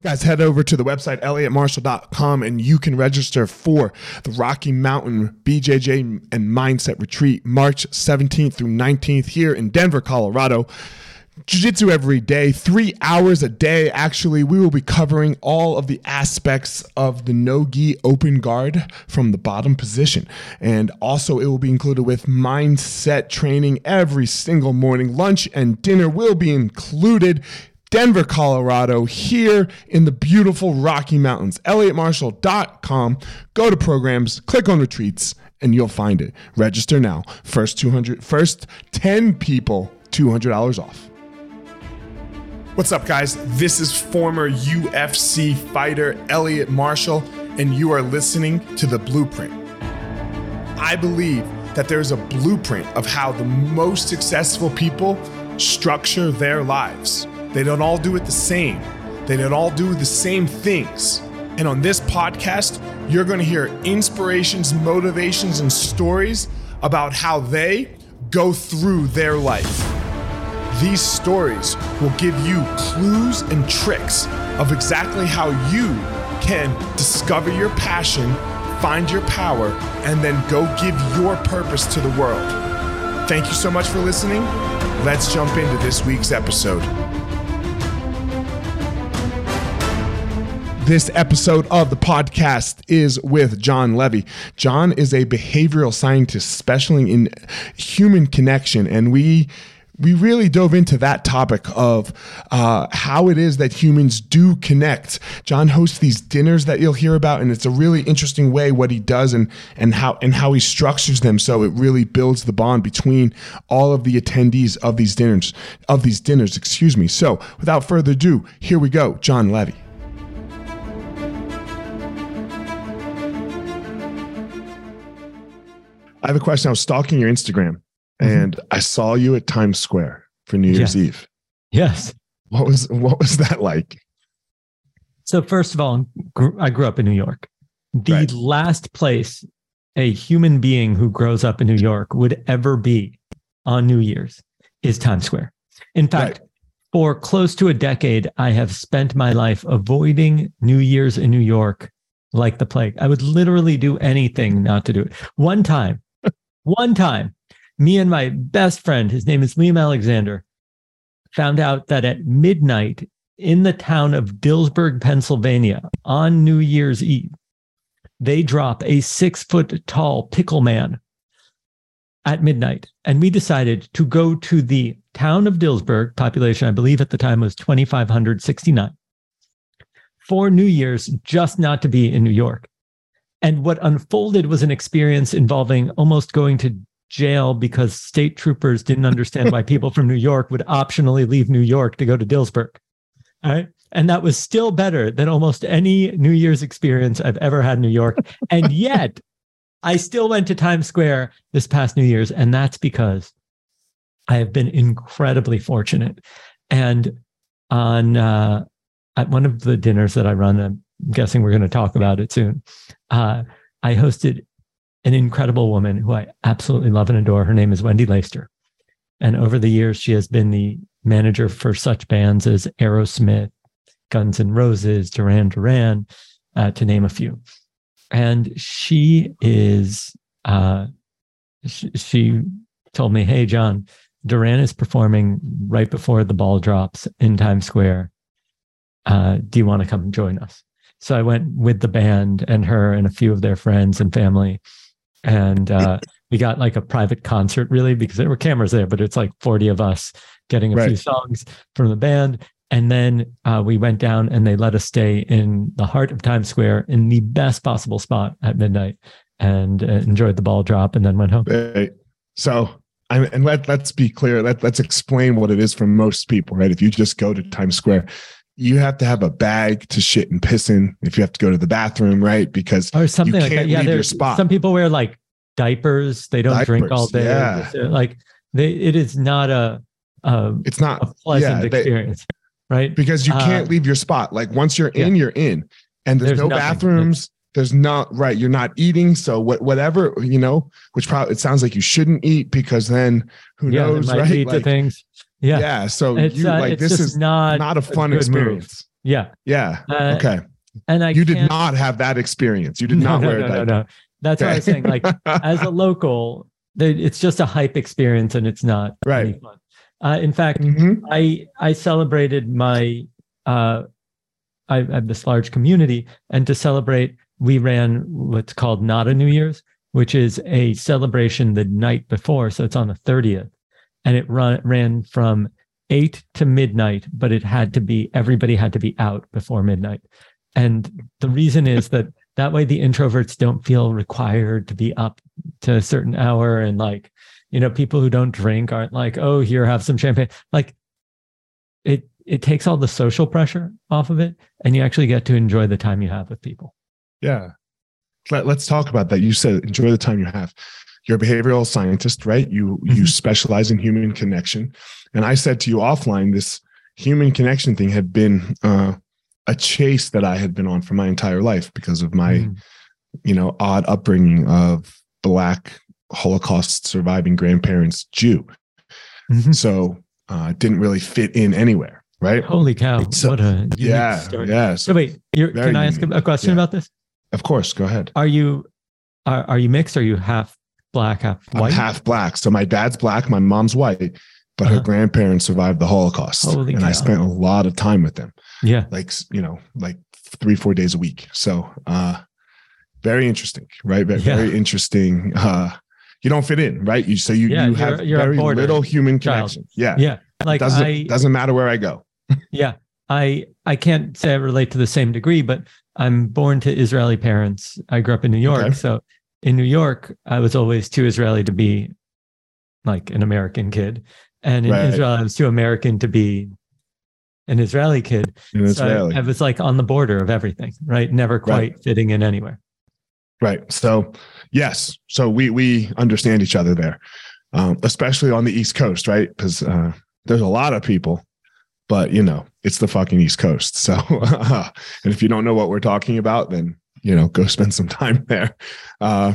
Guys, head over to the website elliottmarshall.com and you can register for the Rocky Mountain BJJ and Mindset Retreat March 17th through 19th here in Denver, Colorado. Jiu Jitsu every day, three hours a day. Actually, we will be covering all of the aspects of the no gi open guard from the bottom position. And also, it will be included with mindset training every single morning. Lunch and dinner will be included. Denver, Colorado, here in the beautiful Rocky Mountains. ElliottMarshall.com. Go to programs, click on retreats, and you'll find it. Register now. First 200, first 10 people, $200 off. What's up, guys? This is former UFC fighter Elliot Marshall, and you are listening to The Blueprint. I believe that there's a blueprint of how the most successful people structure their lives. They don't all do it the same. They don't all do the same things. And on this podcast, you're going to hear inspirations, motivations, and stories about how they go through their life. These stories will give you clues and tricks of exactly how you can discover your passion, find your power, and then go give your purpose to the world. Thank you so much for listening. Let's jump into this week's episode. This episode of the podcast is with Jon Levy. Jon is a behavioral scientist specializing in human connection, and we we really dove into that topic of uh, how it is that humans do connect. Jon hosts these dinners that you'll hear about, and it's a really interesting way what he does and and how and how he structures them so it really builds the bond between all of the attendees of these dinners of these dinners. Excuse me. So without further ado, here we go, Jon Levy. I have a question. I was stalking your Instagram mm-hmm. and I saw you at Times Square for New Year's yes. Eve. Yes. What was what was that like? So first of all, I grew up in New York. The right. last place a human being who grows up in New York would ever be on New Year's is Times Square. In fact, right. for close to a decade, I have spent my life avoiding New Year's in New York like the plague. I would literally do anything not to do it. One time, one time, me and my best friend, his name is Liam Alexander, found out that at midnight in the town of Dillsburg, Pennsylvania, on New Year's Eve, they drop a six foot tall pickle man at midnight. And we decided to go to the town of Dillsburg, population, I believe at the time was 2,569, for New Year's, just not to be in New York. And what unfolded was an experience involving almost going to jail because state troopers didn't understand why people from New York would optionally leave New York to go to Dillsburg. All right. And that was still better than almost any New Year's experience I've ever had in New York. And yet, I still went to Times Square this past New Year's. And that's because I have been incredibly fortunate. And on uh, at one of the dinners that I run, I'm guessing we're going to talk about it soon. Uh, I hosted an incredible woman who I absolutely love and adore. Her name is Wendy Laister. And over the years, she has been the manager for such bands as Aerosmith, Guns N' Roses, Duran Duran, uh, to name a few. And she is, uh, sh- she told me, Hey, Jon, Duran is performing right before the ball drops in Times Square. Uh, do you want to come join us? So I went with the band and her and a few of their friends and family. And uh, we got like a private concert, really, because there were cameras there, but it's like 40 of us getting a right. few songs from the band. And then uh, we went down and they let us stay in the heart of Times Square in the best possible spot at midnight and uh, enjoyed the ball drop and then went home. Hey, so, I and let, let's be clear. Let, let's explain what it is for most people, right? If you just go to Times Square, you have to have a bag to shit and piss in if you have to go to the bathroom, right? Because or something you can't like that. Yeah, leave your spot. Some people wear like diapers. They don't diapers, drink all day. Yeah. Like they, it is not a, a it's not a pleasant yeah, experience, right? Because you can't uh, leave your spot. Like once you're in, yeah. you're in, and there's, there's no nothing. bathrooms. There's not right. You're not eating, so what, whatever you know. Which probably it sounds like you shouldn't eat because then who yeah, knows, right? Eat like, the things. Yeah. Yeah. So it's, you uh, like this is not not a fun a experience. Yeah. Yeah. Uh, okay. And I you did not have that experience. You did no, not no, wear no, a no, no. That's what I was saying. Like as a local, it's just a hype experience and it's not Right. any fun. Uh, in fact, Mhm. I I celebrated my uh, I, I have this large community, and to celebrate, we ran what's called Not a New Year's, which is a celebration the night before. So it's on the thirtieth, and it run ran from eight to midnight, but it had to be everybody had to be out before midnight, and the reason is that that way the introverts don't feel required to be up to a certain hour and like you know people who don't drink aren't like oh here have some champagne like it it takes all the social pressure off of it and you actually get to enjoy the time you have with people Yeah. Let, let's talk about that. You said enjoy the time you have. You're a behavioral scientist, right? You you Mhm. specialize in human connection. And I said to you offline, this human connection thing had been uh, a chase that I had been on for my entire life because of my, Mm. you know, odd upbringing of black Holocaust surviving grandparents, Jew. Mhm. So uh, didn't really fit in anywhere, right? holy cow So- what a yeah, story. yeah. so So, wait you're, can i ask a, unique. a question Yeah. about this of course, go ahead. are you are, are you mixed are you half black half I'm white half black. So my dad's black, my mom's white, but her Uh-huh. grandparents survived the Holocaust. Holy and I spent a lot of time with them, yeah like, you know, like three, four days a week. So uh very interesting, right? Very, Yeah. very interesting. Uh you don't fit in, right? You so you, Yeah, you you're- have you're very little human child. connection. Yeah. yeah like doesn't i doesn't matter where I go. Yeah, I I can't say I relate to the same degree, but I'm born to Israeli parents. I grew up in New York, Okay. so in New York, I was always too Israeli to be like an American kid, and in Right. Israel, I was too American to be an Israeli kid. So Israeli. I, I was like on the border of everything, right? Never quite fitting in anywhere. Right. So yes. So we we understand each other there, um, especially on the East Coast, right? Because uh, there's a lot of people, but you know it's the fucking East Coast. So and if you don't know what we're talking about, then you know go spend some time there. Uh,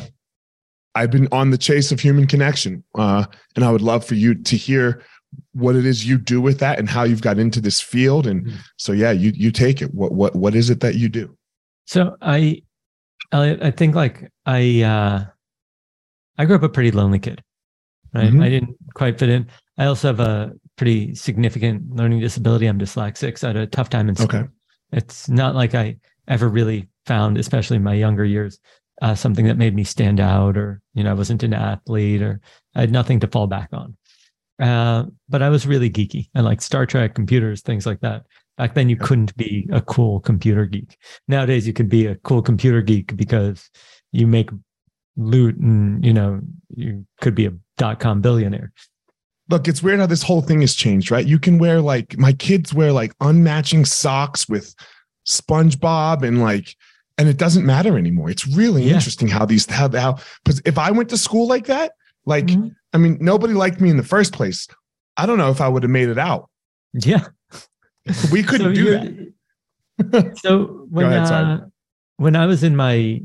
I've been on the chase of human connection, uh, and I would love for you to hear what it is you do with that and how you've got into this field. And Mhm. so yeah, you you take it. What what what is it that you do? So I, Elliot, I think like I, uh, I grew up a pretty lonely kid, right? Mhm. I didn't quite fit in. I also have a pretty significant learning disability. I'm dyslexic. So I had a tough time in school. Okay. It's not like I ever really found, especially in my younger years, uh, something that made me stand out or, you know, I wasn't an athlete or I had nothing to fall back on. Uh, but I was really geeky. I liked Star Trek, computers, things like that. Back then, you couldn't be a cool computer geek. Nowadays, you could be a cool computer geek because you make loot and, you know, you could be a dot com billionaire. look, it's weird how this whole thing has changed, right? You can wear like my kids wear like unmatching socks with SpongeBob and like, and it doesn't matter anymore. It's really Yeah. interesting how these how how because if I went to school like that, like Mhm. I mean, nobody liked me in the first place. I don't know if I would have made it out. Yeah. We couldn't do that. that. so when ahead, uh, when I was in my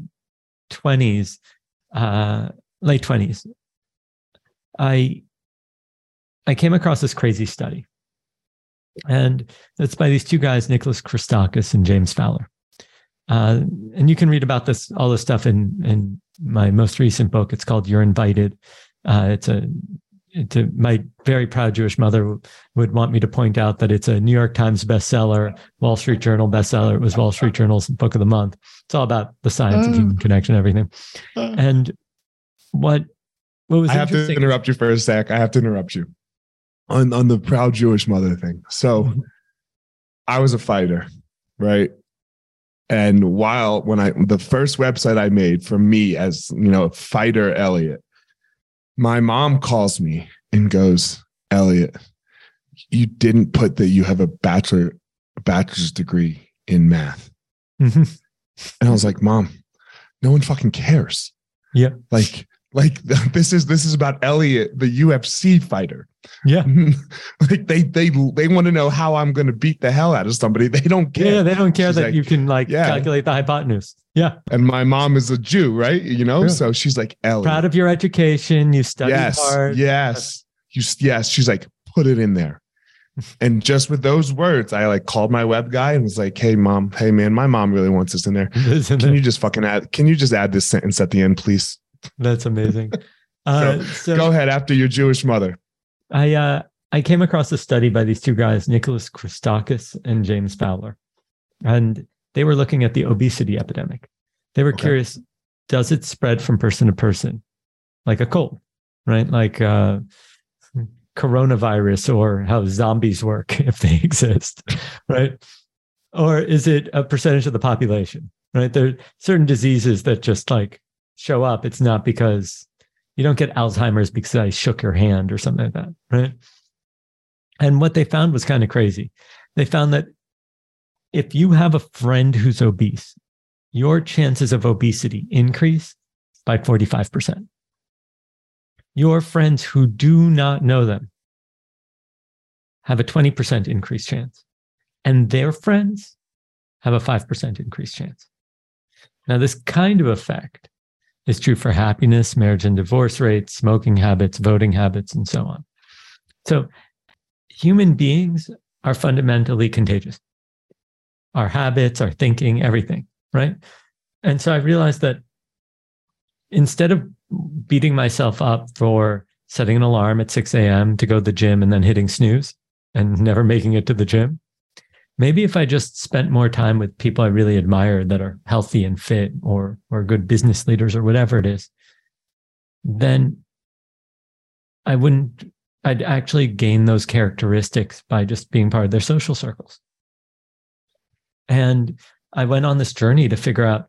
twenties, uh, late twenties, I I came across this crazy study, and it's by these two guys, Nicholas Christakis and James Fowler. Uh, and you can read about this all this stuff in in my most recent book. It's called "You're Invited." Uh, it's a it's a, my very proud Jewish mother would want me to point out that it's a New York Times bestseller, Wall Street Journal bestseller. It was Wall Street Journal's book of the month. It's all about the science of human connection everything. Uh, And what what was I have to interrupt you for a sec. I have to interrupt you on on the proud Jewish mother thing. So. I was a fighter, right? And while when I the first website I made for me as you know fighter Elliot, my mom calls me and goes, Elliot, you didn't put that you have a bachelor bachelor's degree in math. Mhm. And I was like, Mom, no one fucking cares. Yeah. Like, like this is this is about Elliot, the UFC fighter. yeah. like they they they want to know how I'm gonna beat the hell out of somebody. They don't care. Yeah, they don't care She's that like, you can like yeah. calculate the hypotenuse. Yeah. And my mom is a Jew, right? You know, Yeah. so she's like, Elliot. Proud of your education. You studied yes, hard. yes. You yes. She's like, put it in there. And just with those words, I like called my web guy and was like, "Hey, mom, hey man, my mom really wants this in there. Can you just fucking add? Can you just add this sentence at the end, please?" That's amazing. Uh, so, go ahead after your Jewish mother. I uh, I came across a study by these two guys, Nicholas Christakis and James Fowler, and they were looking at the obesity epidemic. They were okay. curious: does it spread from person to person, like a cold, right? Like uh, coronavirus or how zombies work if they exist, right? Or is it a percentage of the population, right? There are certain diseases that just like show up. It's not because you don't get Alzheimer's because I shook your hand or something like that, right? And what they found was kind of crazy. They found that if you have a friend who's obese, your chances of obesity increase by 45%. Your friends who do not know them have a 20% increased chance, and their friends have a 5% increased chance. Now, this kind of effect is true for happiness, marriage and divorce rates, smoking habits, voting habits, and so on. So, human beings are fundamentally contagious. Our habits, our thinking, everything, right? And so I realized that instead of beating myself up for setting an alarm at 6 a.m. to go to the gym and then hitting snooze and never making it to the gym, maybe if I just spent more time with people I really admire that are healthy and fit or or good business leaders or whatever it is, then I wouldn't I'd actually gain those characteristics by just being part of their social circles. And I went on this journey to figure out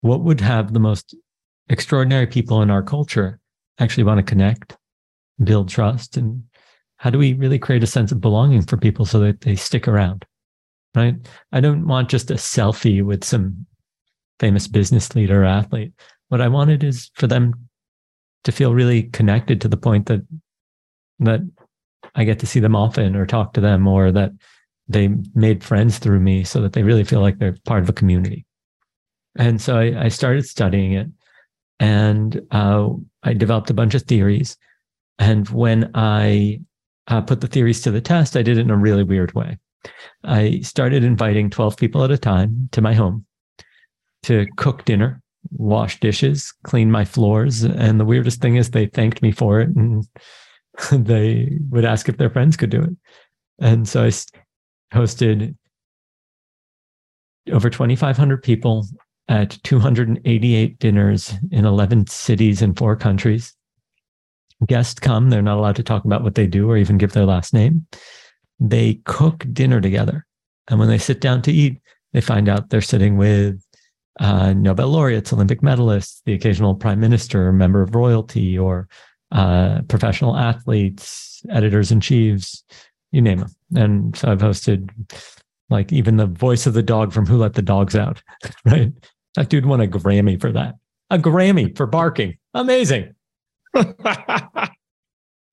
what would have the most extraordinary people in our culture actually want to connect, build trust, and how do we really create a sense of belonging for people so that they stick around? Right. I don't want just a selfie with some famous business leader or athlete. What I wanted is for them to feel really connected to the point that that I get to see them often or talk to them or that they made friends through me so that they really feel like they're part of a community. And so I, I started studying it and uh, I developed a bunch of theories. And when I uh, put the theories to the test, I did it in a really weird way. I started inviting 12 people at a time to my home to cook dinner, wash dishes, clean my floors. And the weirdest thing is they thanked me for it and they would ask if their friends could do it. And so I hosted over 2,500 people at 288 dinners in 11 cities in four countries. Guests come, they're not allowed to talk about what they do or even give their last name. They cook dinner together. And when they sit down to eat, they find out they're sitting with uh, Nobel laureates, Olympic medalists, the occasional prime minister, member of royalty, or uh, professional athletes, editors in chiefs, you name them. And so I've hosted like even the voice of the dog from Who Let the Dogs Out, right? That dude won a Grammy for that. A Grammy for barking. Amazing.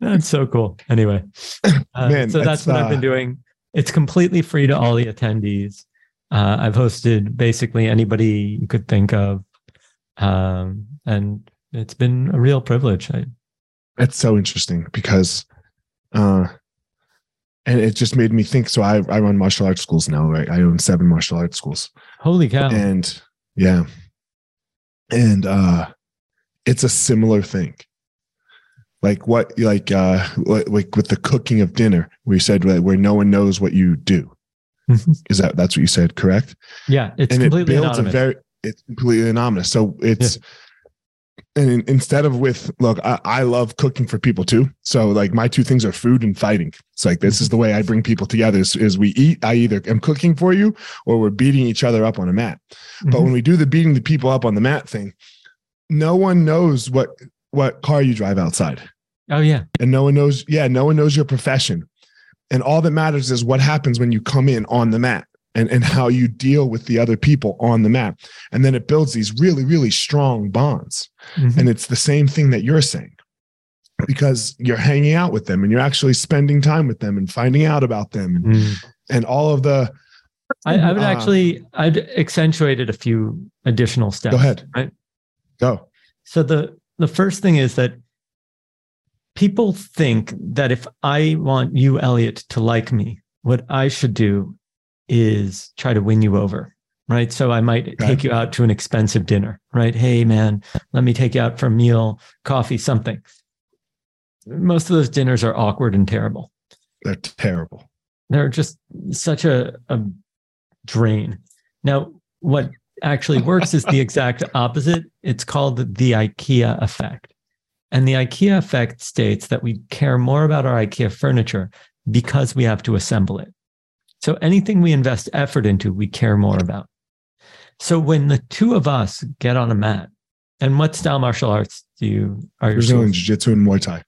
that's so cool. Anyway, uh, Man, so that's what uh... I've been uh, doing. It's completely free to all the attendees. Uh, I've hosted basically anybody you could think of, um, and it's been a real privilege. I, it's so interesting because, uh, and it just made me think. So I I run martial arts schools now, right? I own seven martial arts schools. Holy cow! And yeah. And uh it's a similar thing. Like what like uh like with the cooking of dinner, we said where no one knows what you do. Mm-hmm. Is that that's what you said, correct? Yeah, it's and completely it builds anonymous. a very it's completely anonymous. So it's yeah and instead of with look I, I, love cooking for people too so like my two things are food and fighting it's like this is the way i bring people together is, is we eat i either am cooking for you or we're beating each other up on a mat mm-hmm. but when we do the beating the people up on the mat thing no one knows what what car you drive outside oh yeah and no one knows yeah no one knows your profession and all that matters is what happens when you come in on the mat and, and how you deal with the other people on the mat. And then it builds these really, really strong bonds. Mm-hmm. And it's the same thing that you're saying because you're hanging out with them and you're actually spending time with them and finding out about them and, mm. and all of the. I, I would uh, actually, I'd accentuated a few additional steps. Go ahead. Right. Go. So the, the first thing is that people think that if I want you, Elliot, to like me, what I should do is try to win you over. Right. So I might okay. take you out to an expensive dinner, right? Hey, man, let me take you out for a meal, coffee, something. Most of those dinners are awkward and terrible. They're terrible. They're just such a, a drain. Now, what actually works is the exact opposite. It's called the IKEA effect. And the IKEA effect states that we care more about our IKEA furniture because we have to assemble it. So anything we invest effort into, we care more about. So when the two of us get on a mat, and what style martial arts do you are you Brazilian Jiu Jitsu and Muay Thai?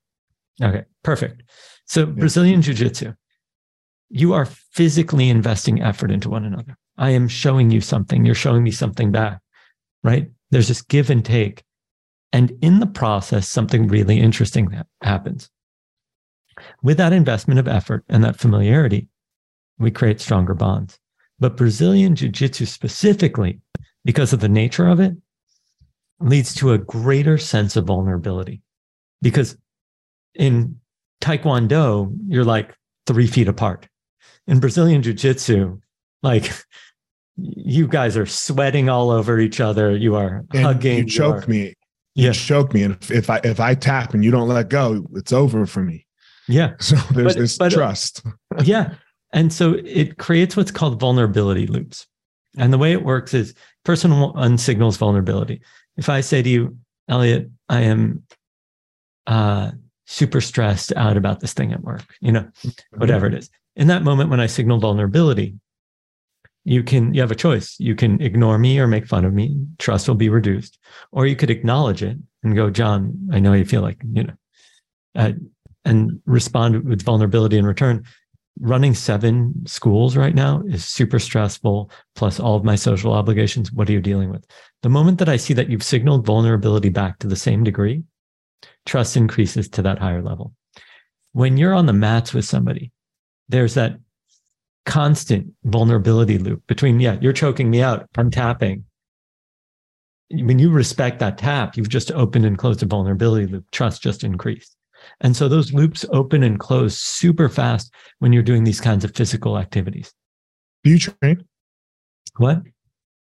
Okay, perfect. So yeah. Brazilian Jiu Jitsu, you are physically investing effort into one another. I am showing you something. You're showing me something back, right? There's this give and take. And in the process, something really interesting happens. With that investment of effort and that familiarity, we create stronger bonds. But Brazilian Jiu Jitsu specifically, because of the nature of it, leads to a greater sense of vulnerability. Because in Taekwondo, you're like three feet apart. In Brazilian Jiu Jitsu, like you guys are sweating all over each other. You are and hugging. You choke you are, me. You yeah. choke me. And if, if, I if I tap and you don't let go, it's over for me. Yeah. So there's but, this but, uh, trust. yeah. And so it creates what's called vulnerability loops. And the way it works is person one signals vulnerability. If I say to you, Elliot, I am uh, super stressed out about this thing at work, you know, mm-hmm. whatever it is. In that moment, when I signal vulnerability, you can you have a choice. You can ignore me or make fun of me. Trust will be reduced. Or you could acknowledge it and go jon i know you feel like you know uh, and respond with vulnerability in return. Running seven schools right now is super stressful plus all of my social obligations. What are you dealing with? The moment that i see that you've signaled vulnerability back to the same degree trust increases to that higher level. When you're on the mats with somebody there's that constant vulnerability loop between, yeah, you're choking me out, I'm tapping. When you respect that tap, you've just opened and closed a vulnerability loop. Trust just increased. And so those loops open and close super fast when you're doing these kinds of physical activities. Do you train? What?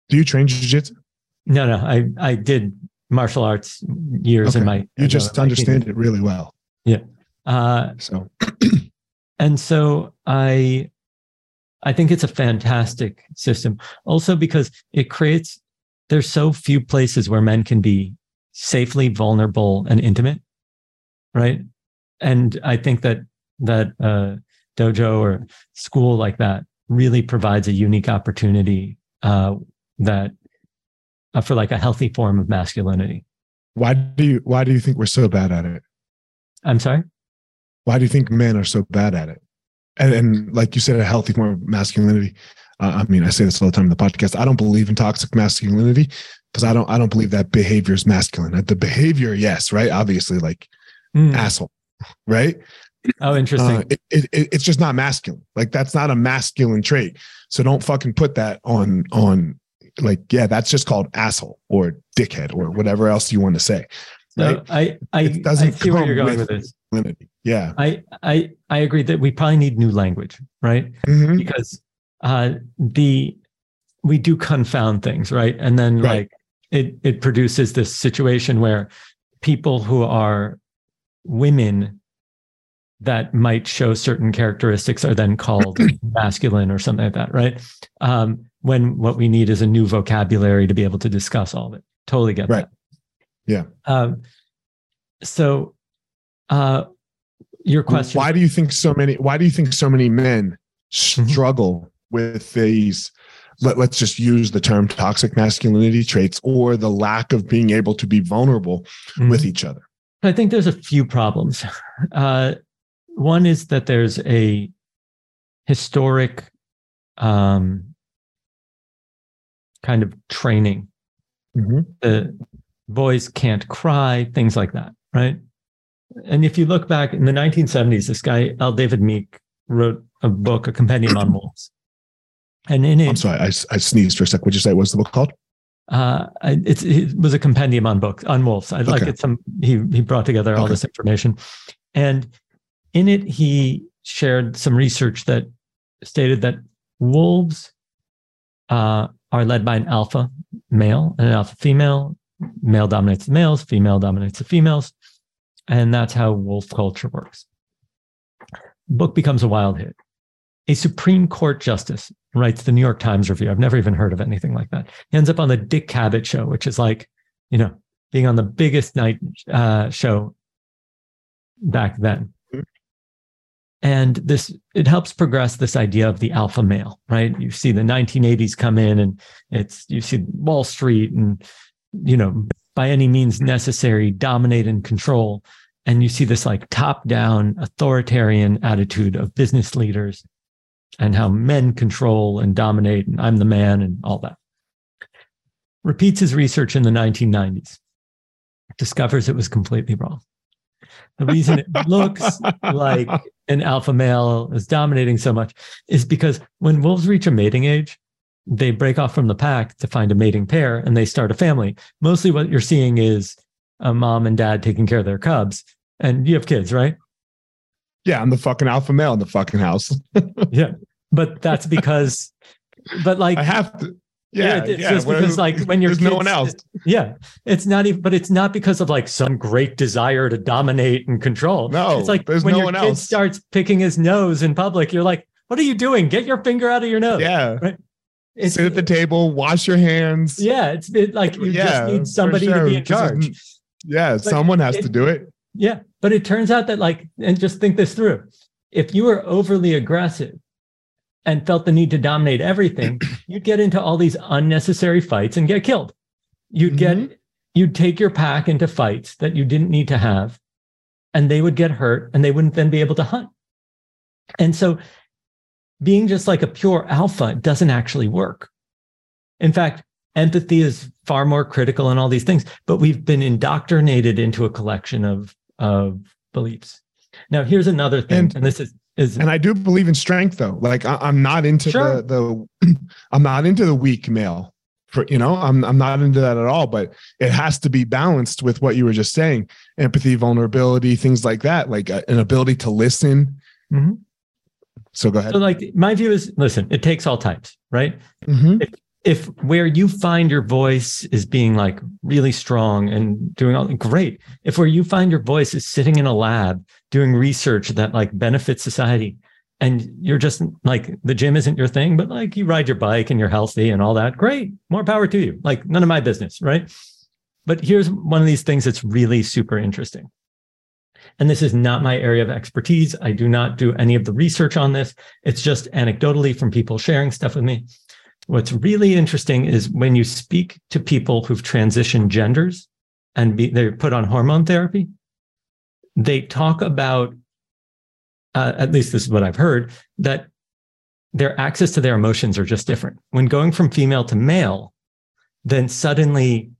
Do you train jiu-jitsu? No, no. I, I did martial arts years okay. in my you just understand it really well. Yeah. Uh, so and so I I think it's a fantastic system. Also because it creates there's so few places where men can be safely vulnerable and intimate, right? And I think that that uh, dojo or school like that really provides a unique opportunity uh, that uh, for like a healthy form of masculinity. Why do you Why do you think we're so bad at it? I'm sorry. Why do you think men are so bad at it? And, and like you said, a healthy form of masculinity. Uh, I mean, I say this all the time in the podcast. I don't believe in toxic masculinity because I don't. I don't believe that behavior is masculine. The behavior, yes, right, obviously, like mm. asshole, right? Oh, interesting. Uh, it, it, it, it's just not masculine. Like that's not a masculine trait. So don't fucking put that on on like yeah, that's just called asshole or dickhead or whatever else you want to say. Right? I I, it doesn't I see where you're going with, with this. Yeah. I I I agree that we probably need new language, right? Mm-hmm. Because uh the we do confound things, right? And then right. like it it produces this situation where people who are women that might show certain characteristics are then called masculine or something like that, right? Um, when what we need is a new vocabulary to be able to discuss all of it. Totally get right. that. Yeah. Um, so uh, your question. Why do you think so many? Why do you think so many men mm-hmm. struggle with these? Let, let's just use the term toxic masculinity traits or the lack of being able to be vulnerable mm-hmm. with each other. I think there's a few problems. Uh, one is that there's a historic um, kind of training. Mm-hmm. The boys can't cry, things like that, right? And if you look back in the 1970s, this guy, L. David Mech, wrote a book, a compendium on wolves. And in it, I'm sorry, I, I sneezed for a sec. What'd you say? What's the book called? Uh, it's, it was a compendium on books on wolves. I okay. like it. Some he he brought together all okay. this information, And in it, he shared some research that stated that wolves uh, are led by an alpha male and an alpha female. Male dominates the males, female dominates the females. And that's how wolf culture works. book becomes a wild hit. A Supreme Court justice writes the New York Times review. I've never even heard of anything like that. He ends up on the Dick Cavett show, which is like, you know, being on the biggest night uh, show back then. And this it helps progress this idea of the alpha male, right? You see the 1980s come in, and it's you see Wall Street, and you know, by any means necessary, dominate and control. And you see this like top down authoritarian attitude of business leaders and how men control and dominate, and I'm the man, and all that. Repeats his research in the 1990s, discovers it was completely wrong. The reason it looks like an alpha male is dominating so much is because when wolves reach a mating age, they break off from the pack to find a mating pair and they start a family. Mostly what you're seeing is a mom and dad taking care of their cubs. And you have kids, right? Yeah, I'm the fucking alpha male in the fucking house. yeah. But that's because, but like, I have to. Yeah, it's yeah. just because like when you're there's no one else. Yeah, it's not even, but it's not because of like some great desire to dominate and control. No, it's like there's when no your one kid else. starts picking his nose in public, you're like, "What are you doing? Get your finger out of your nose!" Yeah. right. It's Sit at the table, wash your hands. yeah, it's it, like you Yeah, just need somebody to sure. be in charge. Yeah, someone has it- to do it. Yeah, but it turns out that like, and just think this through: if you were overly aggressive and felt the need to dominate everything, you'd get into all these unnecessary fights and get killed. You'd Mhm. get, you'd take your pack into fights that you didn't need to have, and they would get hurt, and they wouldn't then be able to hunt. And so, being just like a pure alpha doesn't actually work. In fact, empathy is far more critical in all these things, but we've been indoctrinated into a collection of of beliefs. Now, here's another thing, and, And- this is is And I do believe in strength, though. Like I, I'm not into Sure. the the, I'm not into the weak male. For you know, I'm I'm not into that at all. But it has to be balanced with what you were just saying: empathy, vulnerability, things like that. Like uh, an ability to listen. Mhm. So go ahead. so like my view is listen, it takes all types, right? Mhm. If where you find your voice is being like really strong and doing all great, if where you find your voice is sitting in a lab doing research that like benefits society, and you're just like the gym isn't your thing, but like you ride your bike and you're healthy and all that, great, more power to you. Like none of my business, right? But here's one of these things that's really super interesting. And this is not my area of expertise. I do not do any of the research on this. It's just anecdotally from people sharing stuff with me. What's really interesting is when you speak to people who've transitioned genders and be, they're put on hormone therapy, they talk about, uh, at least this is what I've heard, that their access to their emotions are just different. When going from female to male, then suddenly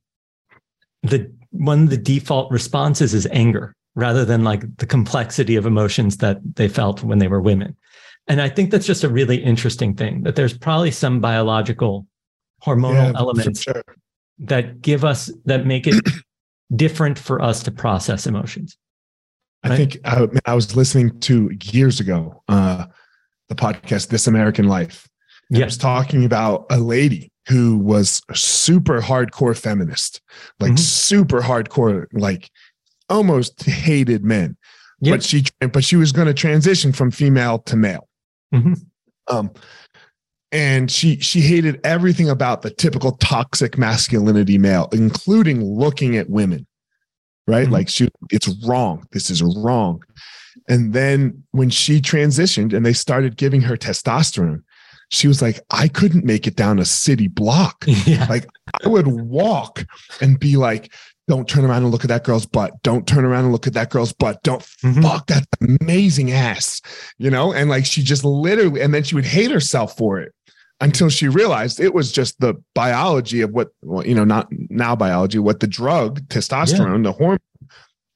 the one of the default responses is anger rather than like the complexity of emotions that they felt when they were women. And I think that's just a really interesting thing that there's probably some biological hormonal Yeah, elements sure. that give us that make it different for us to process emotions. I Right. think I, I was listening to years ago uh, the podcast This American Life. It was Yes. talking about a lady who was a super hardcore feminist, like Mhm. super hardcore, like almost hated men. Yep. But she but she was going to transition from female to male. Mhm. Um, and she she hated everything about the typical toxic masculinity male, including looking at women. Right? Mhm. Like she it's wrong. This is wrong. And then when she transitioned and they started giving her testosterone, she was like, I couldn't make it down a city block. yeah. Like I would walk and be like, don't turn around and look at that girl's butt. Don't turn around and look at that girl's butt. Don't Mhm. fuck that amazing ass, you know? And like she just literally, and then she would hate herself for it until she realized it was just the biology of what, well, you know, not now biology, what the drug, testosterone, the hormone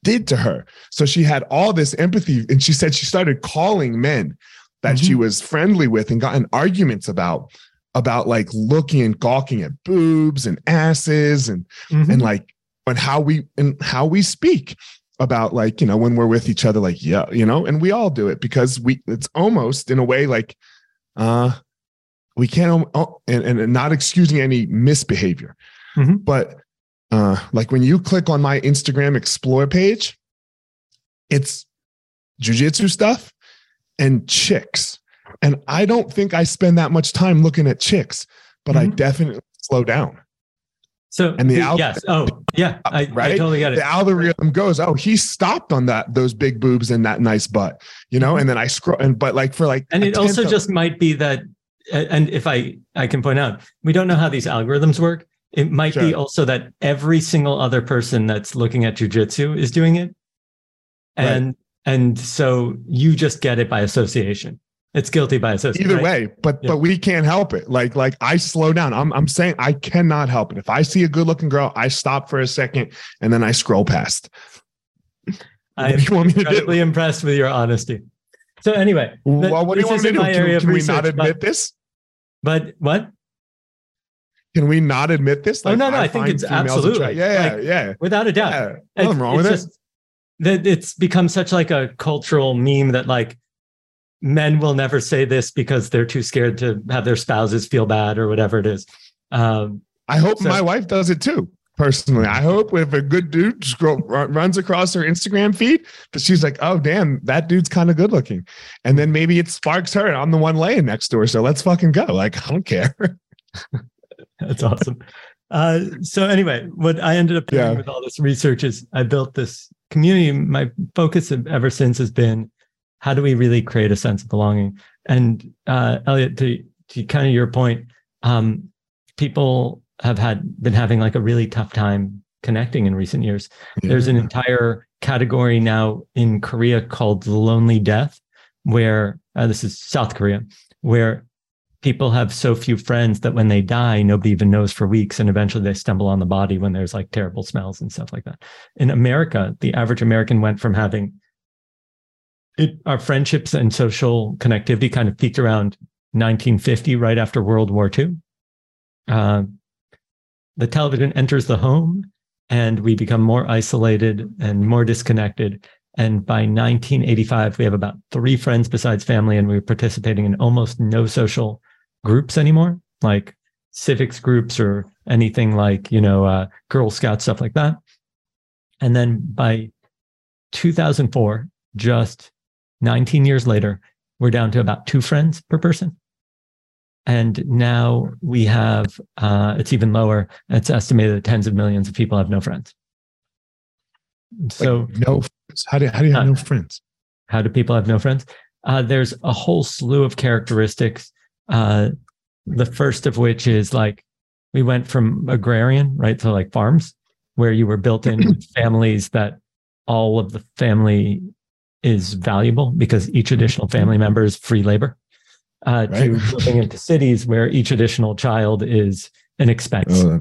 did to her. So she had all this empathy. And she said she started calling men that she Mhm. was friendly with and got in arguments about about like looking and gawking at boobs and asses and Mhm. and like and how we and how we speak about like, you know, when we're with each other, like, yeah, you know, and we all do it because we, it's almost in a way like, uh, we can't, oh, and, and not excusing any misbehavior, Mhm. but uh, like when you click on my Instagram Explore page, it's jujitsu stuff and chicks. And I don't think I spend that much time looking at chicks, but I Mhm. definitely slow down. So And the al- yes, oh yeah, I, I Right? totally get it. The algorithm goes, oh, he stopped on that those big boobs and that nice butt, you know. And then I scroll, and but like for like, Mm-hmm. and it also of- just might be that and if i i can point out we don't know how these algorithms work it might be also that every single other person that's looking at jujitsu is doing it Right. and and so you just get it by association it's guilty by association either right? way but Yeah. but we can't help it. Like like i slow down. I'm i'm saying i cannot help it. If i see a good looking girl i stop for a second and then i scroll past. I'm do you want me to do? incredibly impressed with your honesty. So anyway well what do you want me to do? can, can we not research, but- admit this? But what? Can we not admit this? Oh, no, no, I think it's absolutely. attract- yeah yeah Like, yeah. without a doubt. Yeah It's- wrong with it's it. just that it's become such like a cultural meme that like men will never say this because they're too scared to have their spouses feel bad or whatever it is. Um, i hope So- my wife does it too personally i hope if a good dude scroll, run- runs across her instagram feed that she's like oh damn that dude's kind of good looking and then maybe it sparks her i'm the one laying next to her so let's fucking go like i don't care that's awesome. Uh, so anyway, what I ended up doing Yeah. with all this research is I built this community. My focus ever since has been how do we really create a sense of belonging? And uh, Elliot, to to kind of your point, um, people have had been having like a really tough time connecting in recent years. There's an entire category now in Korea called the lonely death, where uh, this is South Korea, where people have so few friends that when they die, nobody even knows for weeks. And eventually they stumble on the body when there's like terrible smells and stuff like that. In America, the average American went from having it, our friendships and social connectivity kind of peaked around 1950, right after World War II. Uh, the television enters the home and we become more isolated and more disconnected. And by 1985, we have about three friends besides family, and we're participating in almost no social groups anymore, like civics groups or anything like, you know, uh, Girl Scout, stuff like that. And then by 2004, just 19 years later, we're down to about two friends per person. And now we have, uh, it's even lower. It's estimated that tens of millions of people have no friends. So, Like, no friends. How do, how do you have Uh, no friends? how do people have no friends? Uh, there's a whole slew of characteristics. Uh, the first of which is like we went from agrarian, right, to like farms, where you were built in with families that all of the family is valuable because each additional family member is free labor. Uh, Right. To moving into cities where each additional child is an expense Oh,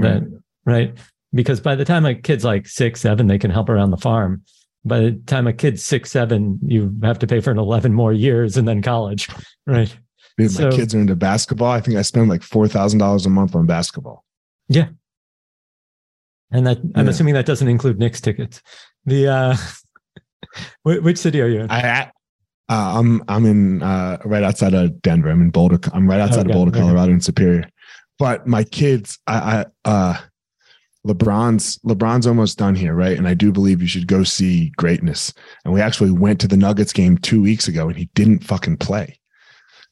that right because by the time a kid's like six seven they can help around the farm by the time a kid's six seven you have to pay for an 11 more years and then college right Dude, my kids are into basketball. I think I spend like four thousand dollars a month on basketball. Yeah. And that i'm Yeah. assuming that doesn't include Knicks tickets the uh which city are you in I, uh, I'm I'm in uh, right outside of Denver. I'm in Boulder. I'm right outside Okay, of Boulder, okay. Colorado, in Superior. But my kids, I, I uh, LeBron's LeBron's almost done here, right? And I do believe you should go see greatness. And we actually went to the Nuggets game two weeks ago, and he didn't fucking play.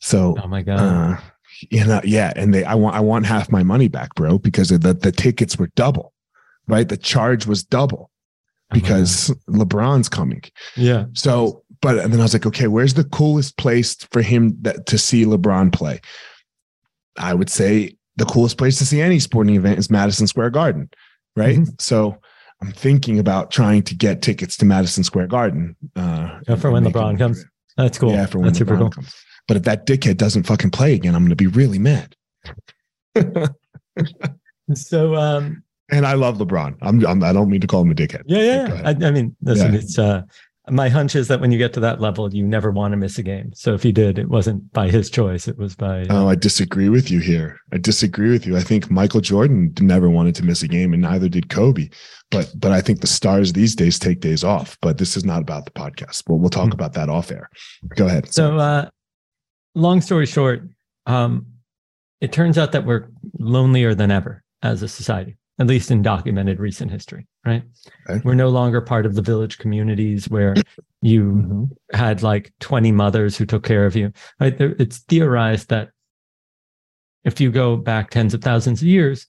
So oh my god uh, you know, yeah, and they I want I want half my money back, bro, because the the tickets were double, right? The charge was double Because LeBron's coming. yeah So, but and then I was like, okay, where's the coolest place for him that, to see LeBron play? I would say the coolest place to see any sporting event is Madison Square Garden, right? Mhm. So I'm thinking about trying to get tickets to Madison Square Garden uh, Yeah, for when LeBron comes. that's cool Yeah, for when that's super LeBron cool comes. But if that dickhead doesn't fucking play again, I'm going to be really mad. so um And I love LeBron. I'm, I'm I don't mean to call him a dickhead. yeah yeah. I, I mean listen Yeah. it's uh my hunch is that when you get to that level, you never want to miss a game. So if he did, it wasn't by his choice; it was by. Uh, oh, I disagree with you here. I disagree with you. I think Michael Jordan never wanted to miss a game, and neither did Kobe. But but I think the stars these days take days off. But this is not about the podcast. But we'll talk mm-hmm. about that off air. Go ahead. So, uh, long story short, um, it turns out that we're lonelier than ever as a society at least in documented recent history, right? Okay. We're no longer part of the village communities where you mm-hmm. had like 20 mothers who took care of you. Right? It's theorized that if you go back tens of thousands of years,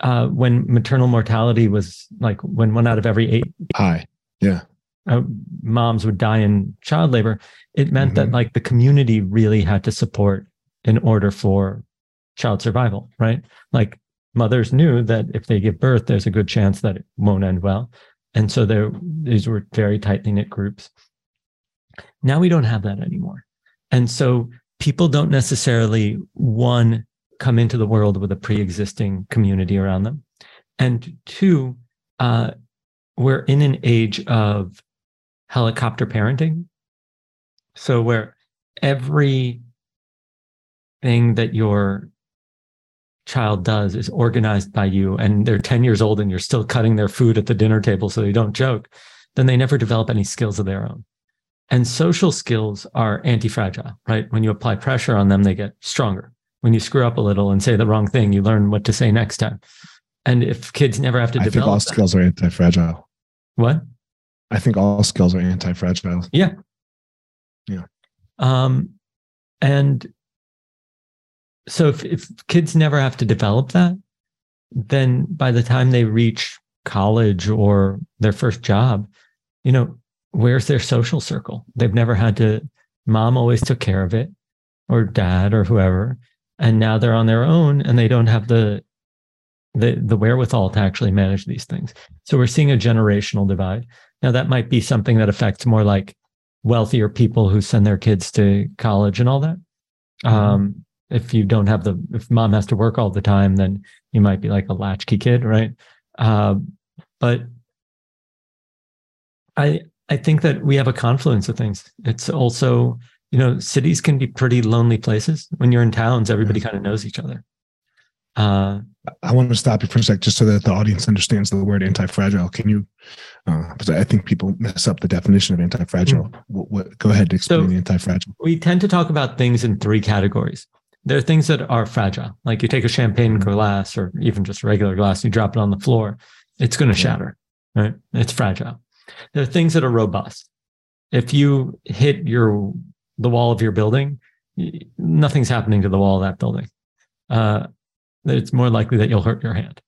uh, when maternal mortality was like when one out of every eight high, yeah, uh, moms would die in child labor, it meant mm-hmm. that like the community really had to support in order for child survival, right? Like mothers knew that if they give birth, there's a good chance that it won't end well. And so there, these were very tightly knit groups. Now we don't have that anymore. And so people don't necessarily, one, come into the world with a pre existing community around them. And two, uh, we're in an age of helicopter parenting. So where every thing that your child does is organized by you and they're 10 years old and you're still cutting their food at the dinner table so they don't joke, then they never develop any skills of their own. And social skills are anti fragile, right? When you apply pressure on them, they get stronger. When you screw up a little and say the wrong thing, you learn what to say next time. And if kids never have to I develop, think all skills are anti fragile. What? I think all skills are anti fragile. Yeah. Yeah. Um, and so if, if kids never have to develop that, then by the time they reach college or their first job, you know, where's their social circle? They've never had to, mom always took care of it, or dad or whoever. And now they're on their own and they don't have the the the wherewithal to actually manage these things. So we're seeing a generational divide. Now that might be something that affects more like wealthier people who send their kids to college and all that. Mm-hmm. Um, if you don't have the if mom has to work all the time then you might be like a latchkey kid right uh, but i i think that we have a confluence of things it's also you know cities can be pretty lonely places when you're in towns everybody kind of knows each other uh, I want to stop you for a sec, just so that the audience understands the word anti-fragile. Can you? Uh, because I think people mess up the definition of anti-fragile. Mm. What, what, go ahead to explain so anti-fragile. We tend to talk about things in three categories there are things that are fragile. Like you take a champagne mm-hmm. glass or even just a regular glass, you drop it on the floor, it's going to shatter, right? It's fragile. There are things that are robust. If you hit your the wall of your building, nothing's happening to the wall of that building. Uh, it's more likely that you'll hurt your hand.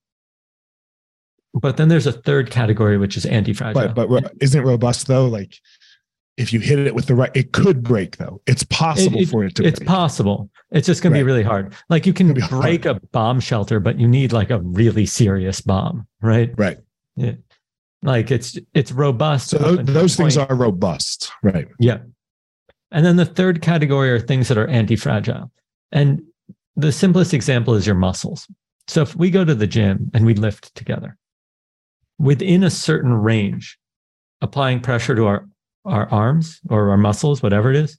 But then there's a third category, which is anti-fragile. But, but isn't robust though? Like if you hit it with the right, it could break though. It's possible it, it, for it to. It's break. possible. It's just going right. to be really hard. Like you can break hard. a bomb shelter, but you need like a really serious bomb, right? Right. Yeah. Like it's it's robust. So those, those things are robust, right? Yeah. And then the third category are things that are anti-fragile. And the simplest example is your muscles. So if we go to the gym and we lift together, within a certain range, applying pressure to our our arms or our muscles, whatever it is,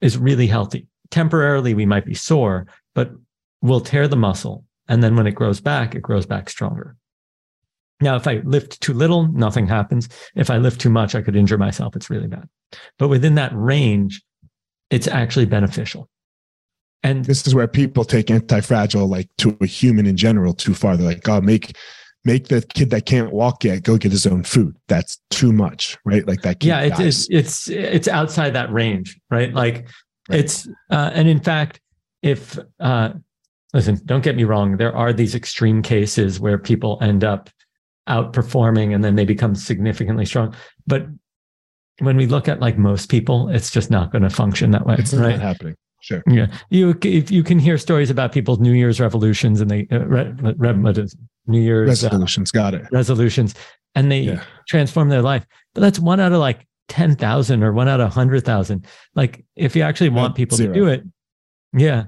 is really healthy. Temporarily, we might be sore, but we'll tear the muscle. And then when it grows back, it grows back stronger. Now, if I lift too little, nothing happens. If I lift too much, I could injure myself. It's really bad. But within that range, it's actually beneficial. And this is where people take anti-fragile like to a human in general too far. They're like, oh, make make the kid that can't walk yet go get his own food. That's too much, right? Like that. yeah, it's, it's, it's it's outside that range, right? Like right. it's uh, and in fact, if uh, listen, don't get me wrong, there are these extreme cases where people end up outperforming and then they become significantly strong, but when we look at like most people, it's just not going to function that way. It's right? not happening. Sure. Yeah. You if you can hear stories about people's New Year's revolutions and they uh, re, re, New Year's uh, resolutions. Uh, got it. Resolutions, and they yeah. transform their life. But that's one out of like ten thousand or one out of hundred thousand. Like if you actually want people Zero. to do it, yeah.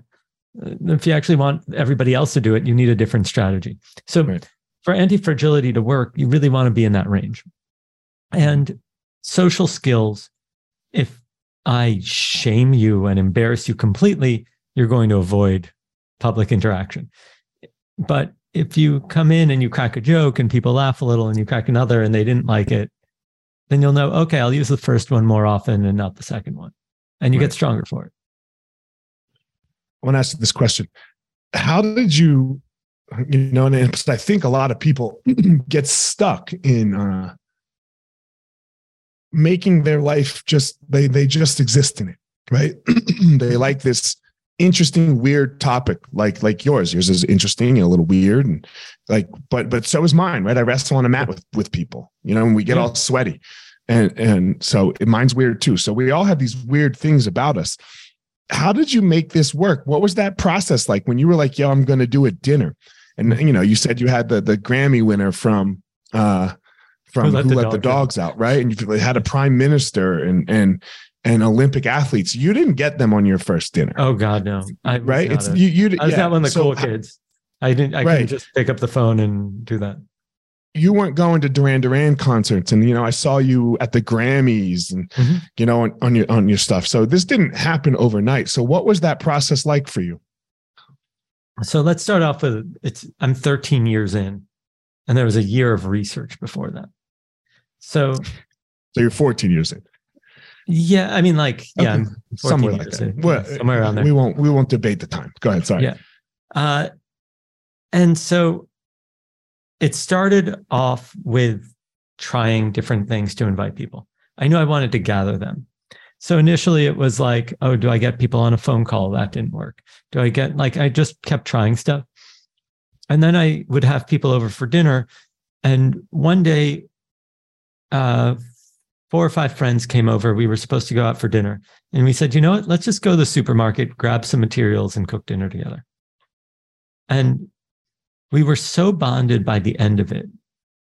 Uh, if you actually want everybody else to do it, you need a different strategy. So right. for anti fragility to work, you really want to be in that range. And social skills, if I shame you and embarrass you completely, you're going to avoid public interaction. But if you come in and you crack a joke and people laugh a little and you crack another and they didn't like it, then you'll know, okay, I'll use the first one more often and not the second one. And you right. get stronger for it. I want to ask you this question. How did you, you know, and I think a lot of people get stuck in uh, making their life just, they, they just exist in it, right? they like this interesting weird topic like like yours. Yours is interesting and a little weird and like but but so is mine right? I wrestle on a mat with with people you know and we get all sweaty. And and so mine's weird too. So we all have these weird things about us. How did you make this work? What was that process like when you were like yo i'm going to do a dinner? And you know you said you had the the grammy winner from uh from who let, who the, let dog the, dogs out. out right? And you had a prime minister and and and Olympic athletes. You didn't get them on your first dinner. Oh God, no! I right? It's a, you. You. I was yeah. not one of the so, cool kids. I didn't. I right. couldn't just pick up the phone and do that. You weren't going to Duran Duran concerts, and you know I saw you at the Grammys, and mm-hmm. you know on, on your on your stuff. So this didn't happen overnight. So what was that process like for you? So let's start off with it's. I'm 13 years in, and there was a year of research before that. So, so you're 14 years in. Yeah, I mean, like, yeah, okay. somewhere like that. Well, somewhere around there. We won't we won't debate the time. Go ahead. Sorry. Yeah. Uh, and so it started off with trying different things to invite people. I knew I wanted to gather them. So initially it was like, oh, do I get people on a phone call? That didn't work. Do I get like I just kept trying stuff. And then I would have people over for dinner. And one day, uh, four or five friends came over. We were supposed to go out for dinner. And we said, you know what? Let's just go to the supermarket, grab some materials, and cook dinner together. And we were so bonded by the end of it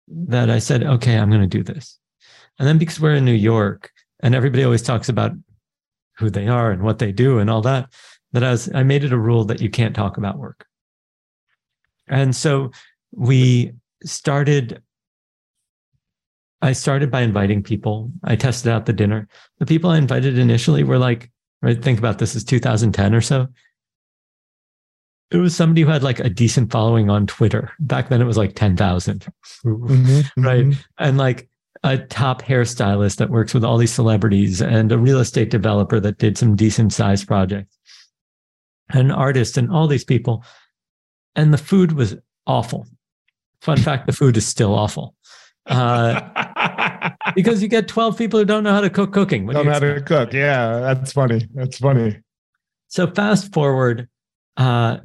that I said, okay, I'm going to do this. And then because we're in New York and everybody always talks about who they are and what they do and all that, that I was, I made it a rule that you can't talk about work. And so we started I started by inviting people. I tested out the dinner. The people I invited initially were like, right, think about this is 2010 or so. It was somebody who had like a decent following on Twitter. Back then it was like 10,000. Mm-hmm, right. Mm-hmm. And like a top hairstylist that works with all these celebrities and a real estate developer that did some decent sized projects, an artist and all these people. And the food was awful. Fun fact the food is still awful. Uh, because you get 12 people who don't know how to cook cooking. What don't do know how to cook. Yeah, that's funny. That's funny. So fast forward, uh,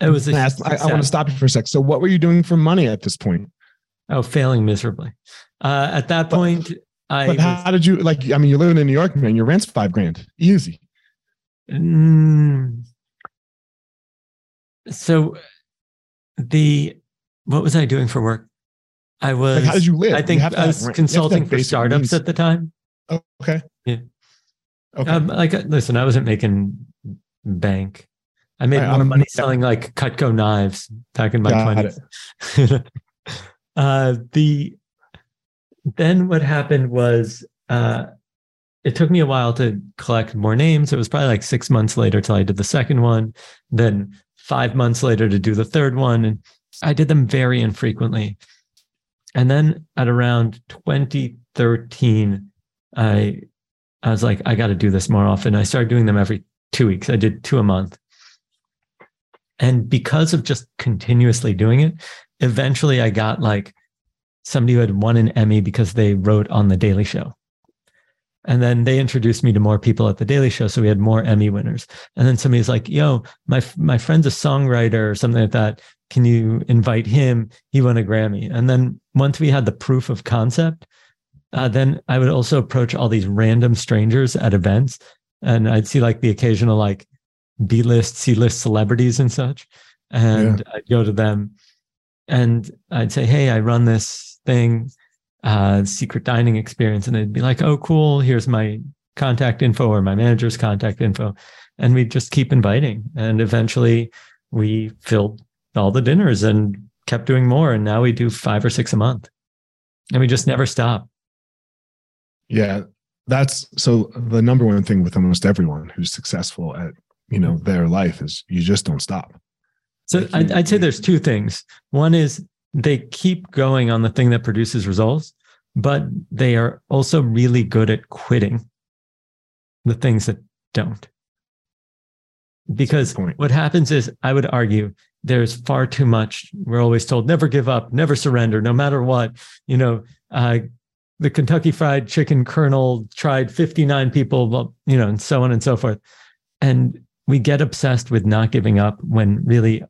it was. I, I want to stop you for a sec. So, what were you doing for money at this point? Oh, failing miserably. Uh, at that point, but, I. But how did you like? I mean, you're living in New York, man. Your rent's five grand, easy. Mm, so, the what was I doing for work? I was. Like how did you live? I think I was consulting for startups needs. at the time. Oh, okay. Yeah. Okay. Um, like, uh, listen, I wasn't making bank. I made right, more money selling like Cutco knives back in my twenties. uh, the then what happened was uh, it took me a while to collect more names. It was probably like six months later till I did the second one. Then five months later to do the third one, and I did them very infrequently. And then at around 2013, I I was like, I got to do this more often. I started doing them every two weeks. I did two a month. And because of just continuously doing it, eventually I got like somebody who had won an Emmy because they wrote on The Daily Show. And then they introduced me to more people at The Daily Show. So we had more Emmy winners. And then somebody's like, yo, my, my friend's a songwriter or something like that can you invite him? He won a Grammy. And then once we had the proof of concept, uh, then I would also approach all these random strangers at events, and I'd see like the occasional like B list, C list celebrities and such, and yeah. I'd go to them, and I'd say, "Hey, I run this thing, uh, secret dining experience," and they'd be like, "Oh, cool. Here's my contact info or my manager's contact info," and we'd just keep inviting, and eventually we filled all the dinners and kept doing more. And now we do five or six a month. And we just never stop. Yeah, that's so the number one thing with almost everyone who's successful at you know their life is you just don't stop. So I'd, I'd say there's two things. One is they keep going on the thing that produces results, but they are also really good at quitting the things that don't. Because what happens is, I would argue, there's far too much. We're always told, never give up, never surrender, no matter what. You know, uh, the Kentucky Fried Chicken Colonel tried 59 people, you know, and so on and so forth. And we get obsessed with not giving up when really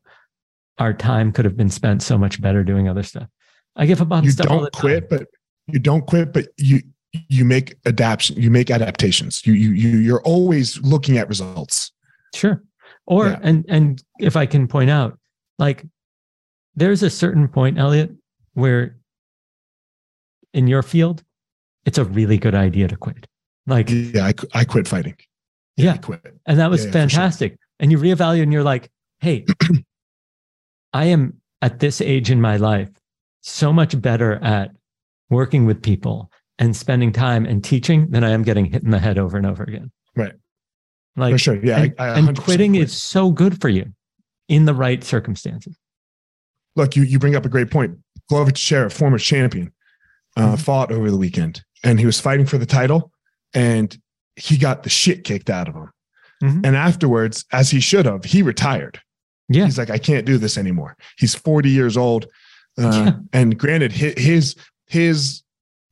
our time could have been spent so much better doing other stuff. I give up on you stuff. don't quit, but you don't quit, but you you make adaptation, you make adaptations. You you you you're always looking at results. Sure. Or yeah. and and if I can point out, like there's a certain point, Elliot, where in your field, it's a really good idea to quit. Like yeah, I, I quit fighting. Yeah, I quit. And that was yeah, fantastic. Sure. And you reevaluate and you're like, hey, I am at this age in my life so much better at working with people and spending time and teaching than I am getting hit in the head over and over again. Right. Like, for sure. Yeah. And, I, I and quitting quit. is so good for you in the right circumstances. Look, you, you bring up a great point. Glover Teixeira, former champion, uh, mm-hmm. fought over the weekend and he was fighting for the title and he got the shit kicked out of him. Mm-hmm. And afterwards, as he should have, he retired. Yeah. He's like, I can't do this anymore. He's 40 years old. Uh, yeah. And granted, his, his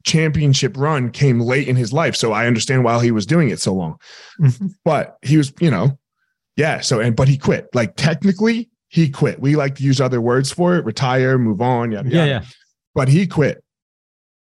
championship run came late in his life. So I understand why he was doing it so long. Mm-hmm. But he was, you know, yeah. So, and, but he quit. Like technically, he quit. We like to use other words for it retire, move on. Yada, yeah. Yeah. But he quit.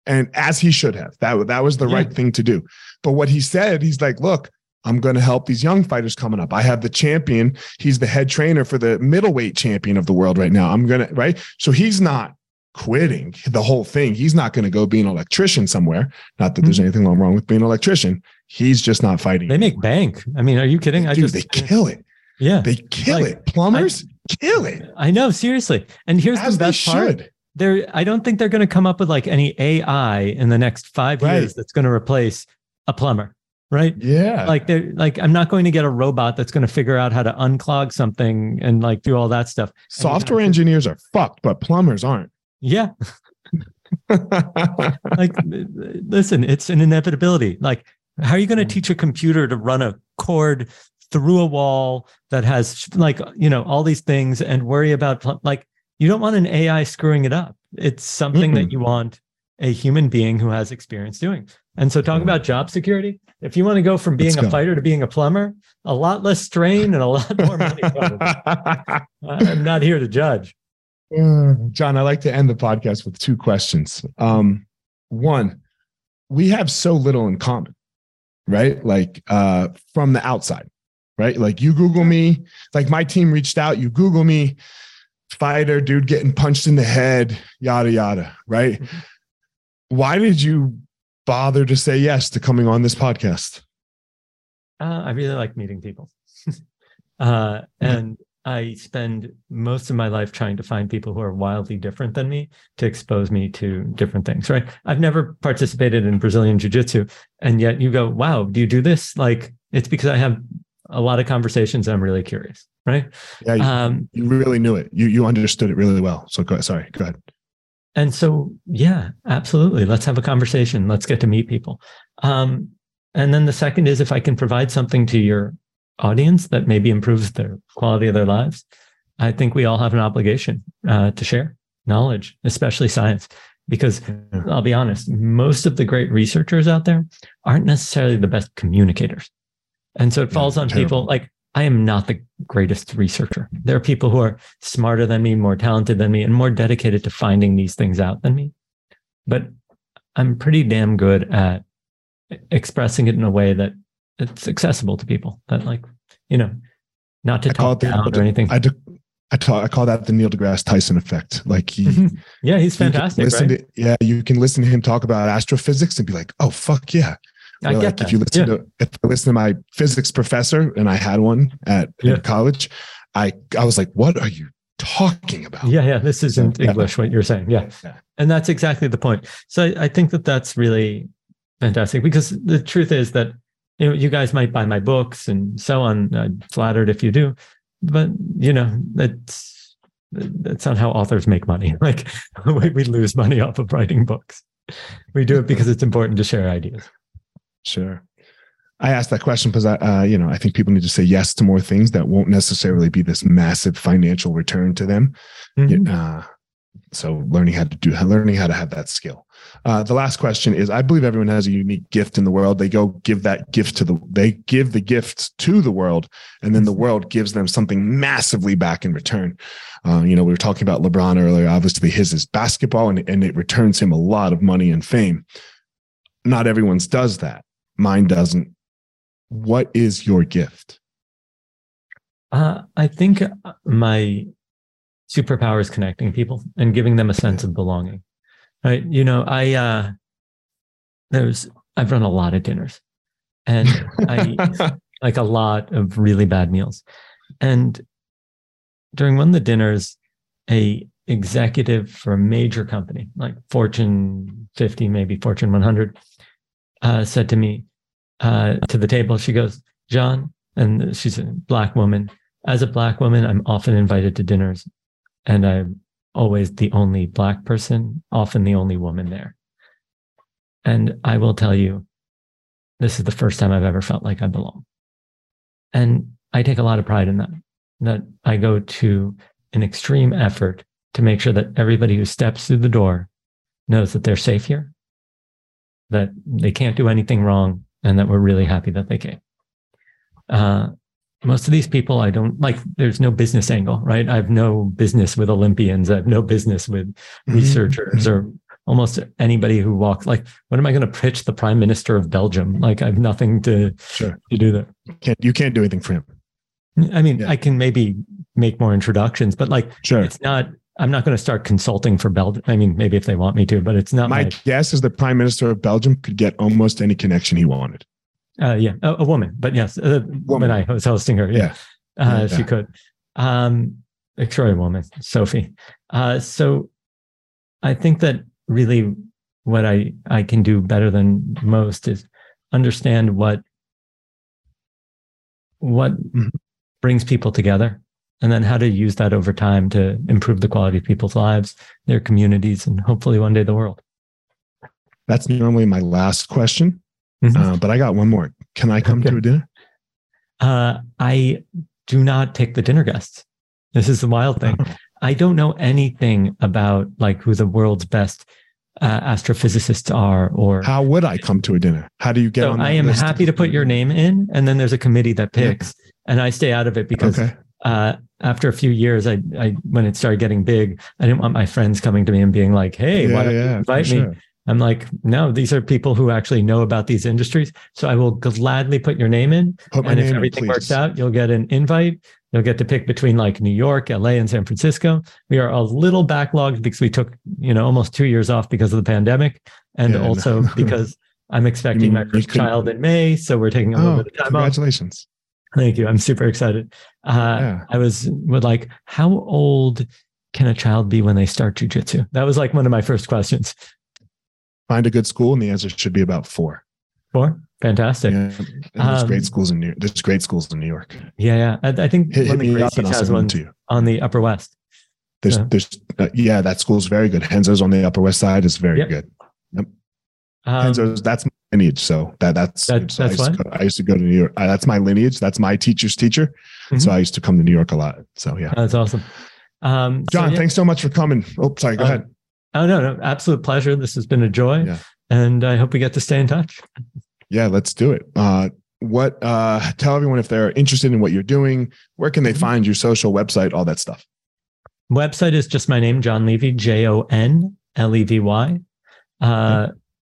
And as he should have. That, that was the yeah. right thing to do. But what he said, he's like, look, I'm going to help these young fighters coming up. I have the champion. He's the head trainer for the middleweight champion of the world right now. I'm going to, right? So he's not quitting the whole thing. He's not going to go be an electrician somewhere. Not that there's mm-hmm. anything wrong with being an electrician. He's just not fighting. They make bank. I mean, are you kidding? I just, they kill it. Yeah. They kill like, it. Plumbers I, kill it. I know, seriously. And here's As the best part. They're, I don't think they're going to come up with like any AI in the next five right. years that's going to replace a plumber right? Yeah. Like they're like, I'm not going to get a robot that's going to figure out how to unclog something and like do all that stuff. Software engineers are fucked, but plumbers aren't. Yeah. like, listen, it's an inevitability. Like, how are you going to teach a computer to run a cord through a wall that has like, you know, all these things and worry about like, you don't want an AI screwing it up. It's something mm that you want a human being who has experience doing. And so, talk about job security. If you want to go from being Let's a go. fighter to being a plumber, a lot less strain and a lot more money. I'm not here to judge. Uh, Jon, I like to end the podcast with two questions. Um, one, we have so little in common, right? Like uh, from the outside, right? Like you Google me, like my team reached out, you Google me, fighter, dude getting punched in the head, yada, yada, right? Mm-hmm. Why did you bother to say yes to coming on this podcast? Uh, I really like meeting people. uh, and I spend most of my life trying to find people who are wildly different than me to expose me to different things, right? I've never participated in Brazilian Jiu Jitsu. And yet you go, wow, do you do this? Like, it's because I have a lot of conversations and I'm really curious, right? Yeah, you, um, you really knew it. You, you understood it really well. So go, sorry, go ahead. And so, yeah, absolutely. Let's have a conversation. Let's get to meet people. Um, and then the second is if I can provide something to your audience that maybe improves their quality of their lives, I think we all have an obligation uh, to share knowledge, especially science. Because I'll be honest, most of the great researchers out there aren't necessarily the best communicators. And so it falls on terrible. people like I am not the greatest researcher. There are people who are smarter than me, more talented than me, and more dedicated to finding these things out than me. But I'm pretty damn good at expressing it in a way that it's accessible to people that like you know not to I talk down or anything i do, I, talk, I call that the Neil deGrasse Tyson effect. Like he, mm-hmm. yeah, he's fantastic. Right? to, yeah, you can listen to him talk about astrophysics and be like, oh fuck yeah. I get like that. if you listen yeah. to if I listen to my physics professor, and I had one at, yeah. college, I I was like, what are you talking about? Yeah, yeah, this isn't so, English. Yeah. What you're saying, yeah. yeah. and that's exactly the point. So I, I think that that's really Fantastic. Because the truth is that you know you guys might buy my books and so on. I'm flattered if you do, but you know that's that's not how authors make money. Like we, we lose money off of writing books. We do it because it's important to share ideas. Sure. I asked that question because I, uh, you know, I think people need to say yes to more things that won't necessarily be this massive financial return to them. Mm-hmm. Uh, so learning how to do, learning how to have that skill. Uh, the last question is: I believe everyone has a unique gift in the world. They go give that gift to the, they give the gift to the world, and then the mm-hmm. world gives them something massively back in return. Uh, you know, we were talking about LeBron earlier. Obviously, his is basketball, and, and it returns him a lot of money and fame. Not everyone's does that. Mine doesn't what is your gift? Uh, I think my superpower is connecting people and giving them a sense of belonging. Right. You know, I, uh, there's, I've run a lot of dinners and I like a lot of really bad meals. And during one of the dinners, a executive for a major company, like Fortune 50, maybe Fortune 100, uh, said to me, uh, to the table. She goes, Jon, and she's a black woman. As a black woman, I'm often invited to dinners, and I'm always the only black person, often the only woman there. And I will tell you, this is the first time I've ever felt like I belong. And I take a lot of pride in that, that I go to an extreme effort to make sure that everybody who steps through the door knows that they're safe here, that they can't do anything wrong, and that we're really happy that they came. Uh, most of these people, I don't like, there's no business angle, right? I have no business with Olympians. I have no business with mm-hmm. researchers or almost anybody who walks. Like, what am I going to pitch the prime minister of Belgium? Like, I have nothing to, sure. to do there. Can't, you can't do anything for him. I mean, yeah. I can maybe make more introductions, but like, sure. it's not, I'm not going to start consulting for Belgium. I mean, maybe if they want me to, but it's not. My, my guess is the prime minister of Belgium could get almost any connection he wanted. Uh, yeah, a, a, woman, but yes, a woman. I was hosting her. Yeah, yeah. Uh, yeah. she could. Um, Victoria woman, Sophie. Uh, so I think that really what I I can do better than most is understand what what mm-hmm. brings people together and then how to use that over time to improve the quality of people's lives, their communities, and hopefully one day the world. That's normally my last question, mm-hmm. uh, but I got one more. Can I come okay. to a dinner? Uh, I do not take the dinner guests. This is the wild thing. Oh. I don't know anything about like who the world's best uh, astrophysicists are, or how would I come to a dinner? How do you get so on? I am happy to put your name in, and then there's a committee that picks, yeah. and I stay out of it because okay. uh, after a few years, I, I when it started getting big, I didn't want my friends coming to me and being like, "Hey, yeah, why don't yeah, you invite me?" Sure. I'm like, no, these are people who actually know about these industries. So I will gladly put your name in. and if everything in, works out, you'll get an invite. You'll get to pick between like New York, LA, and San Francisco. We are a little backlogged because we took, you know, almost two years off because of the pandemic. And yeah, also no. because I'm expecting my first child in May. So we're taking a oh, little bit of time congratulations. off. Thank you. I'm super excited. Uh, yeah. I was would like, how old can a child be when they start jujitsu? That was like one of my first questions. Find a good school, and the answer should be about four. Four, fantastic. Yeah, there's um, great schools in New. There's great schools in New York. Yeah, yeah. I, I think hit, one of the has one to you. on the Upper West. There's, yeah. there's, uh, yeah, that school's very good. Renzo's on the Upper West Side is very yep. good. Yep. Um, Renzo's that's my lineage. So that that's, that, so that's I, used go, I, used to go to New York. Uh, that's my lineage. That's my teacher's teacher. Mm-hmm. So I used to come to New York a lot. So yeah, that's awesome. Um, Jon, so, yeah. thanks so much for coming. Oh, sorry. Go uh, ahead. Oh no, no, absolute pleasure. This has been a joy, yeah. and I hope we get to stay in touch. Yeah, let's do it. Uh, what? Uh, tell everyone if they're interested in what you're doing. Where can they mm-hmm. find your social website? All that stuff. Website is just my name, Jon Levy, J O N L E V Y. Uh,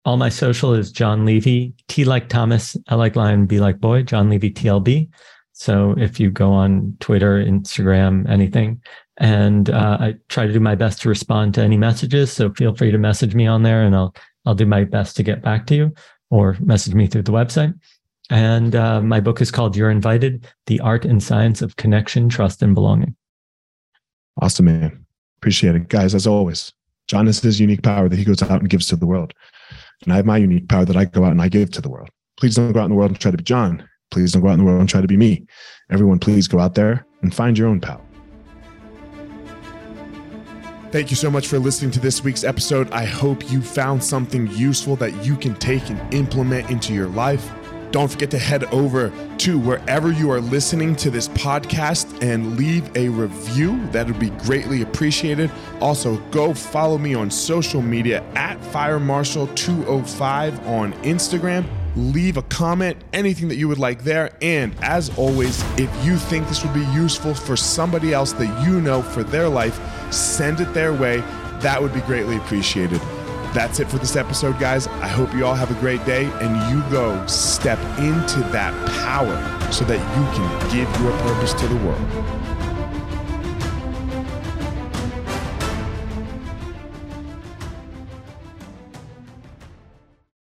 all my social is Jon Levy, T like Thomas, L like lion, B like boy, Jon Levy TLB. So if you go on Twitter, Instagram, anything, and uh, I try to do my best to respond to any messages. So feel free to message me on there, and I'll I'll do my best to get back to you, or message me through the website. And uh, my book is called "You're Invited: The Art and Science of Connection, Trust, and Belonging." Awesome, man. Appreciate it, guys. As always, Jon has his unique power that he goes out and gives to the world. And I have my unique power that I go out and I give to the world. Please don't go out in the world and try to be Jon. Please don't go out in the world and try to be me. Everyone, please go out there and find your own power. Thank you so much for listening to this week's episode. I hope you found something useful that you can take and implement into your life. Don't forget to head over to wherever you are listening to this podcast and leave a review. That would be greatly appreciated. Also, go follow me on social media at FireMarshal205 on Instagram. Leave a comment, anything that you would like there. And as always, if you think this would be useful for somebody else that you know for their life, send it their way. That would be greatly appreciated. That's it for this episode, guys. I hope you all have a great day and you go step into that power so that you can give your purpose to the world.